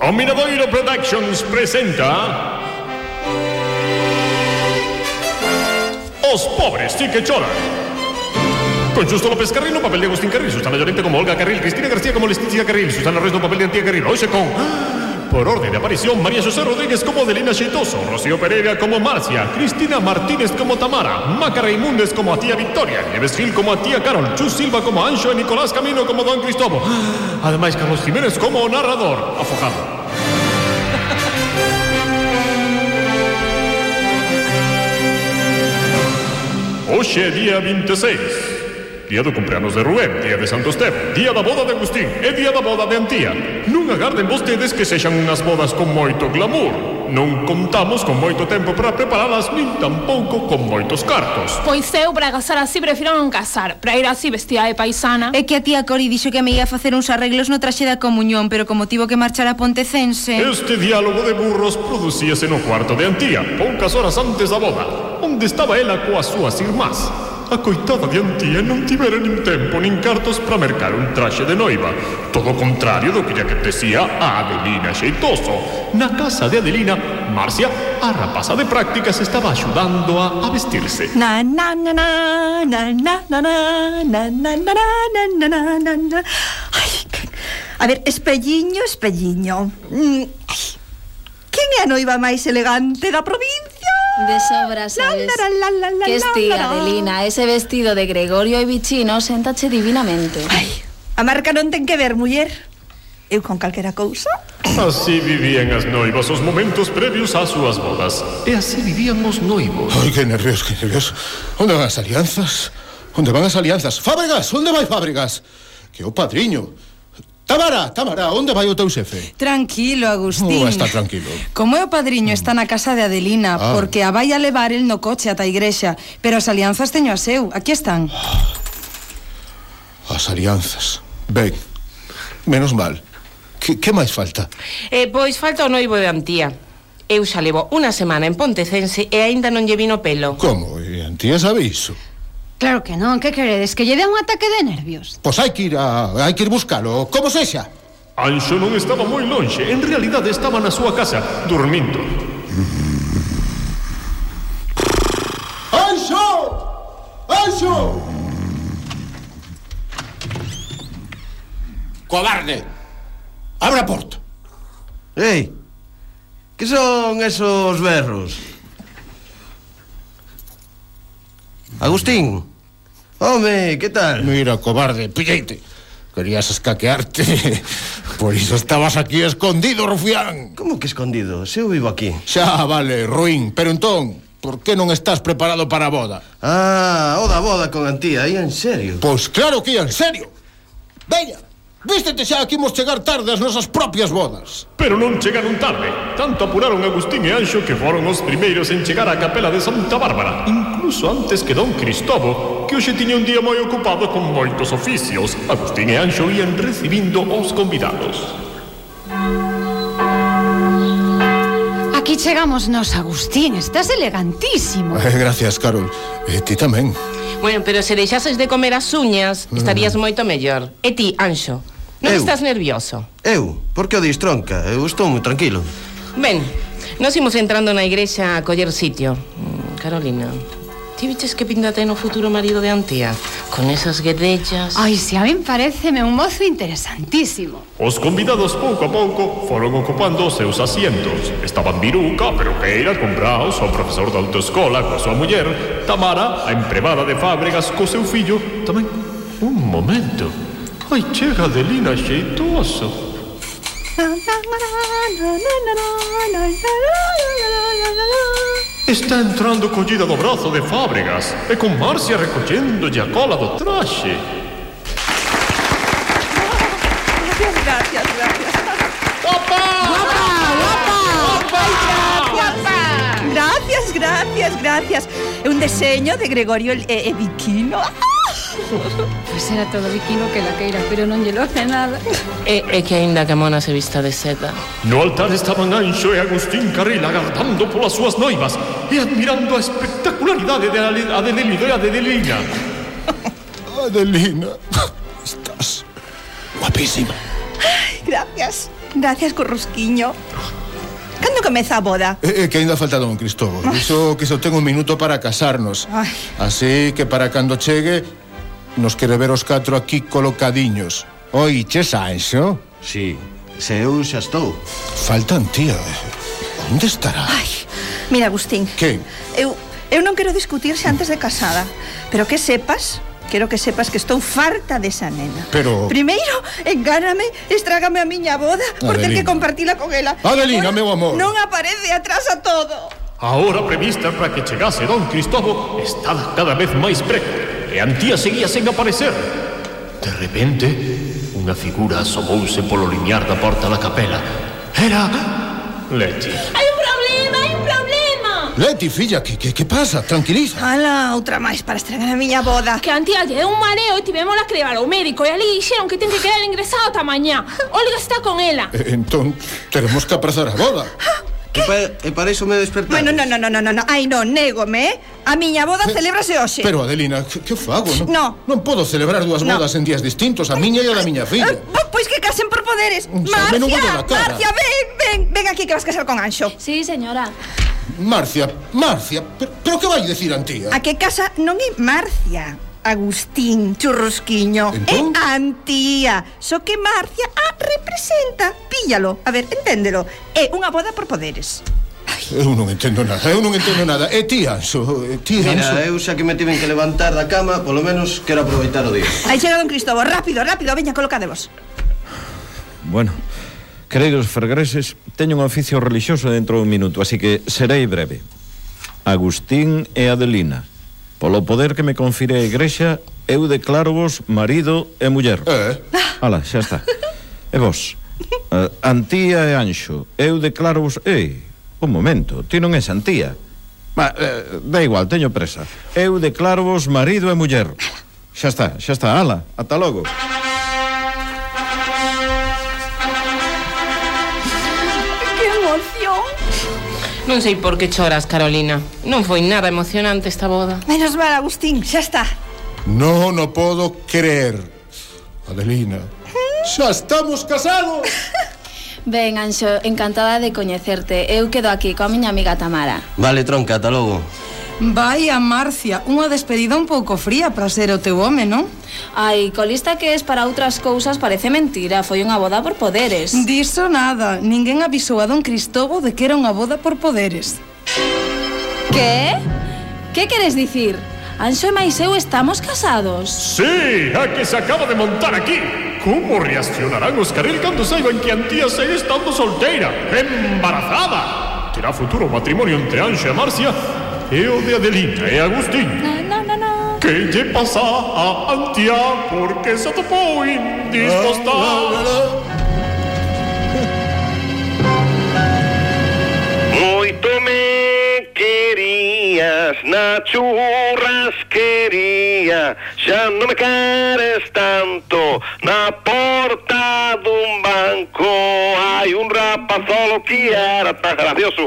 O Miradoiro Productions presenta Os pobres sí que Con Justo López Carril no papel de Agustín Carril Susana Llorente como Olga Carril Cristina García como Leticia Carril Susana no papel de Antía Carril. Hoxe con por orden de aparición, María José Rodríguez como Adelina Sheitoso, Rocío Pereira como Marcia, Cristina Martínez como Tamara, Maca Raimundes como a tía Victoria, Nieves Gil como a tía Carol, Chus Silva como Ancho e Nicolás Camino como Don Cristóbal. Ademais, Carlos Jiménez como narrador, afojado. Hoxe día 26 Día do cumpleanos de Rubén, día de Santo Esteban, día da boda de Agustín e día da boda de Antía. Non agarden vostedes que sexan unhas bodas con moito glamour. Non contamos con moito tempo para preparalas, nin tampouco con moitos cartos. Pois eu para casar así prefiro non casar, para ir así vestida de paisana. É que a tía Cori dixo que me ia facer uns arreglos no traxe da comunión, pero como tivo que marchar a Pontecense... Este diálogo de burros producíase no cuarto de Antía, poucas horas antes da boda, onde estaba ela coas súas irmás. A coitada de Antía non tivera nin tempo nin cartos para mercar un traxe de noiva. Todo o contrario do que ya que tecía a Adelina Xeitoso. Na casa de Adelina, Marcia, a rapaza de prácticas estaba axudando a, a vestirse. Na na na na na na na na na na na na na na na Ai, a ver, espelliño, espelliño. Mm, ai. Quen é a noiva máis elegante da provincia? De sobra sabes la, la, la, que es tía Adelina, ese vestido de Gregorio e Vichino sentache divinamente. Ai, a marca non ten que ver, muller. Eu con calquera cousa? Así vivían as noivas os momentos previos ás súas bodas. E así vivían os noivos. Ai, que nervios, que nervios. Onde van as alianzas? Onde van as alianzas? Fábregas, onde vai Fábregas? Que o padriño Tamara, Tamara, onde vai o teu xefe? Tranquilo, Agustín. Oh, está tranquilo. Como é o padriño está na casa de Adelina, ah. porque a vai a levar el no coche ata a igrexa, pero as alianzas teño a seu, aquí están. As alianzas. Ben, menos mal. Que, que máis falta? Eh, pois falta o noivo de Antía. Eu xa levo unha semana en Pontecense e aínda non lle vino pelo. Como? E Antía sabe iso? Claro que non, que queredes? Que lle dé un ataque de nervios? Pois hai que ir a... hai que ir buscalo, como sexa Anxo non estaba moi lonxe, en realidade estaba na súa casa, dormindo Anxo! Anxo! Cobarde! Abra a porta Ei, que son esos berros? Agustín, home, que tal? Mira, cobarde, pilleite. Querías escaquearte. Por iso estabas aquí escondido, rufián. Como que escondido? Se eu vivo aquí. Xa, vale, ruín. Pero entón, por que non estás preparado para a boda? Ah, o da boda con Antía, aí en serio. Pois claro que en serio. Veña, Vístete xa que imos chegar tarde ás nosas propias bodas. Pero non chegaron tarde. Tanto apuraron Agustín e Anxo que foron os primeiros en chegar á capela de Santa Bárbara, incluso antes que Don Cristobo, que hoxe tiña un día moi ocupado con moitos oficios. Agustín e Anxo ian recibindo os convidados. Aquí chegamos nos, Agustín. Estás elegantísimo. Eh, gracias, Carol. E eh, ti tamén. Bueno, pero se deixases de comer as uñas, estarías moito mellor. E ti, Anxo, non Eu? estás nervioso? Eu? Por que o dis tronca? Eu estou moi tranquilo. Ben, nos imos entrando na igrexa a coller sitio. Mm, Carolina, ti viches que pinta ten o futuro marido de Antía? Con esas guedellas... Ai, se a min pareceme un mozo interesantísimo. Os convidados pouco a pouco foron ocupando os seus asientos. Estaban Viruca, Peroqueira, Compraos, o profesor da autoescola coa súa muller, Tamara, a empregada de fábricas co seu fillo, tamén... Un momento. Ai, chega Adelina xeitoso. Está entrando collida do brazo de Fábregas E con Marcia recolléndolle a cola do traxe. Gracias, gracias, gracias. Gracias, gracias, gracias É un deseño de Gregorio e, e Viquino Pois era todo viquino que la queira, pero non lle loce nada. E, e que aínda que a mona se vista de seda. No altar estaban Anxo e Agustín Carril agardando polas súas noivas e admirando a espectacularidade da Adelina e Adelina. Adelina, estás guapísima. Ay, gracias. Gracias, Corrusquiño. Cando comeza a boda? É, eh, eh, que ainda falta don Cristóbal. Ah. Iso que só ten un minuto para casarnos. Ay. Así que para cando chegue nos quere ver os catro aquí colocadiños. Oi, che Sanxo? Sí, se eu xa estou. Faltan, tía. Onde estará? Ai, mira, Agustín. Que? Eu, eu non quero discutirse antes de casada, pero que sepas Quero que sepas que estou farta desa nena. Pero... Primeiro, engáname, estrágame a miña boda por ter que compartila con ela. Adelina, meu amor. Non aparece atrás a todo. A hora prevista para que chegase don Cristóbal estaba cada vez máis preto e Antía seguía sen aparecer. De repente, unha figura asomouse polo limiar da porta da capela. Era... Leti. Hai un problema, hai un problema! Leti, filla, que, que, que pasa? Tranquiliza. Ala, outra máis para estragar a miña boda. Que Antía lle un mareo e tivemos que levar ao médico e ali dixeron que ten que quedar ingresado ata mañá. Olga está con ela. Eh, entón, teremos que aprazar a boda. Ah, Que? E, pa, e para iso me despertades Bueno, non, non, non, non, non, ai non, négome eh. A miña boda celebrase hoxe Pero Adelina, que, que fago? Non, no. non podo celebrar dúas no. bodas en días distintos A miña e a da miña filla eh, Pois que casen por poderes Marcia, Marcia, ven, ven, ven aquí que vas casar con Anxo Sí, señora Marcia, Marcia, pero, pero que vai dicir Antía? A que casa non é Marcia Agustín Churrosquiño entón? é antía, só que Marcia a representa. Píllalo, a ver, enténdelo. É unha boda por poderes. Eu non entendo nada, eu non entendo nada. É ti, so, é ti, Anxo. Mira, eu xa que me tiven que levantar da cama, polo menos quero aproveitar o día. Aí chega don Cristóbal, rápido, rápido, veña, colocadevos. Bueno, queridos fergreses, teño un oficio relixioso dentro dun minuto, así que serei breve. Agustín e Adelina Polo poder que me confire a Igrexa, eu declaro vos marido e muller. Eh? Ala, xa está. E vos, uh, Antía e Anxo, eu declaro vos... Ei, un momento, ti non és Antía. Ma, eh, da igual, teño presa. Eu declaro vos marido e muller. Xa está, xa está, ala, ata logo. Ata logo. Non sei por que choras, Carolina. Non foi nada emocionante esta boda. Menos mal, Agustín, xa está. No, no podo creer. Adelina, xa estamos casados. Ben, Anxo, encantada de coñecerte. Eu quedo aquí coa miña amiga Tamara. Vale, tronca, ata logo. Vai a Marcia, unha despedida un pouco fría para ser o teu home, non? Ai, colista que es para outras cousas parece mentira, foi unha boda por poderes. Diso nada, ninguén avisou a don Cristobo de que era unha boda por poderes. Que? Que queres dicir? Anxo e máis eu estamos casados. Sí, a que se acaba de montar aquí. Como reaccionarán os carril cando saiban que Antía segue estando solteira, embarazada? Terá futuro matrimonio entre Anxo e Marcia e o de Adelina e Agustín. No, no, no. Que lle pasa a Antía porque se atopou indisposta? Moito me querías na churrasquería Xa non me queres tanto Na porta dun banco Hai un rapazolo que era tan gracioso